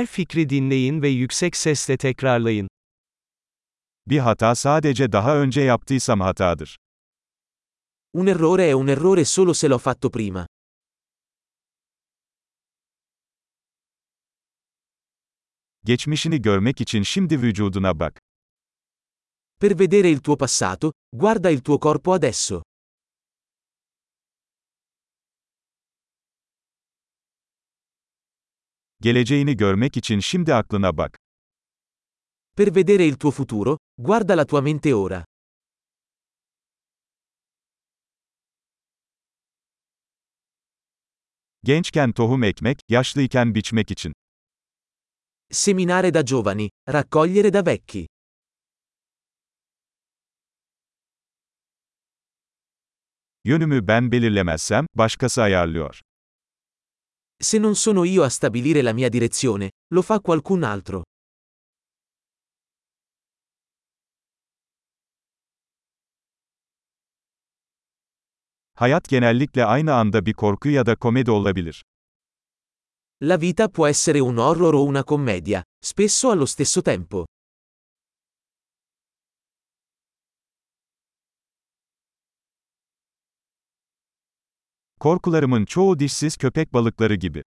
Her fikri dinleyin ve yüksek sesle tekrarlayın. Bir hata sadece daha önce yaptıysam hatadır. Un errore è un errore solo se l'ho fatto prima. Geçmişini görmek için şimdi vücuduna bak. Per vedere il tuo passato, guarda il tuo corpo adesso. Geleceğini görmek için şimdi aklına bak. Per vedere il tuo futuro, guarda la tua mente ora. Gençken tohum ekmek, yaşlıyken biçmek için. Seminare da giovani, raccogliere da vecchi. Yönümü ben belirlemezsem, başkası ayarlıyor. Se non sono io a stabilire la mia direzione, lo fa qualcun altro. Hayat genellikle aynı anda bir korku ya da komedi olabilir. La vita può essere un horror o una commedia, spesso allo stesso tempo. Korkularımın çoğu dişsiz köpek balıkları gibi.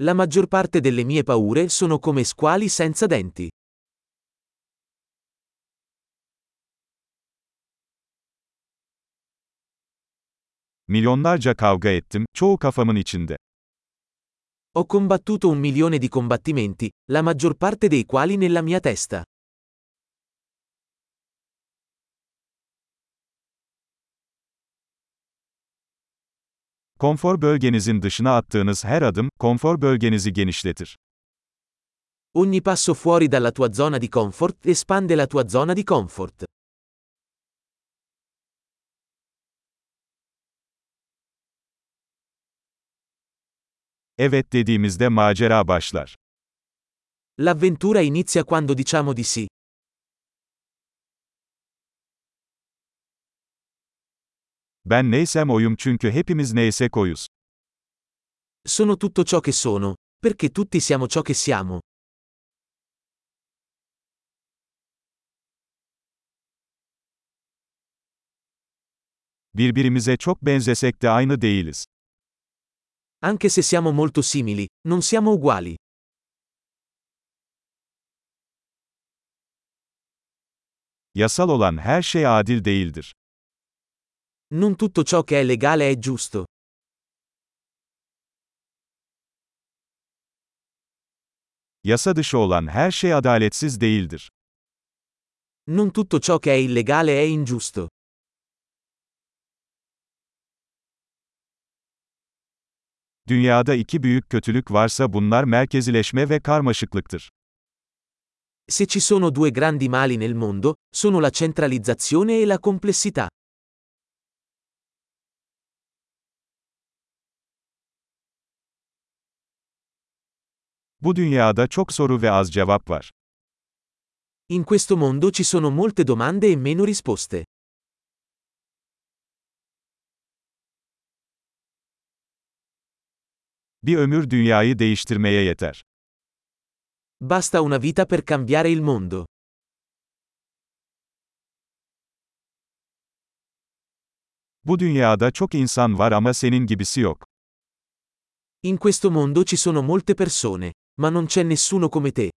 La maggior parte delle mie paure sono come squali senza denti. Milyonlarca kavga ettim, çoğu kafamın içinde. Ho combattuto un milione di combattimenti, la maggior parte dei quali nella mia testa. Konfor bölgenizin dışına attığınız her adım, konfor bölgenizi genişletir. Ogni passo fuori dalla tua zona di comfort espande la tua zona di comfort. Evet dediğimizde macera başlar. L'avventura inizia quando diciamo di sì. Ben neysem oyum çünkü hepimiz neysek oyuz. Sono tutto ciò che sono, perché tutti siamo ciò che siamo. Birbirimize çok benzesek de aynı değiliz. Anche se siamo molto simili, non siamo uguali. Yasal olan her şey adil değildir. Non tutto ciò che è legale è giusto. Yasa dışı olan her şey adaletsiz değildir. Non tutto ciò che è illegale è ingiusto. Dünyada iki büyük kötülük varsa bunlar merkezileşme ve karmaşıklıktır. Se ci sono due grandi mali nel mondo, sono la centralizzazione e la complessità. Bu dünyada çok soru ve az cevap var. In questo mondo ci sono molte domande e meno risposte. Bir ömür dünyayı değiştirmeye yeter. Basta una vita per cambiare il mondo. Bu dünyada çok insan var ama senin gibisi yok. In questo mondo ci sono molte persone, ma non c'è nessuno come te.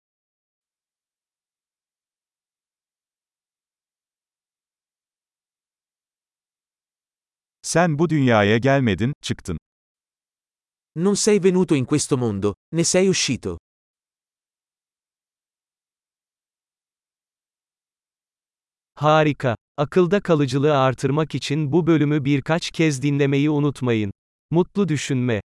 Sen bu dünyaya gelmedin, çıktın. Non sei venuto in questo mondo, ne sei uscito. Harika. Akılda kalıcılığı artırmak için bu bölümü birkaç kez dinlemeyi unutmayın. Mutlu düşünme.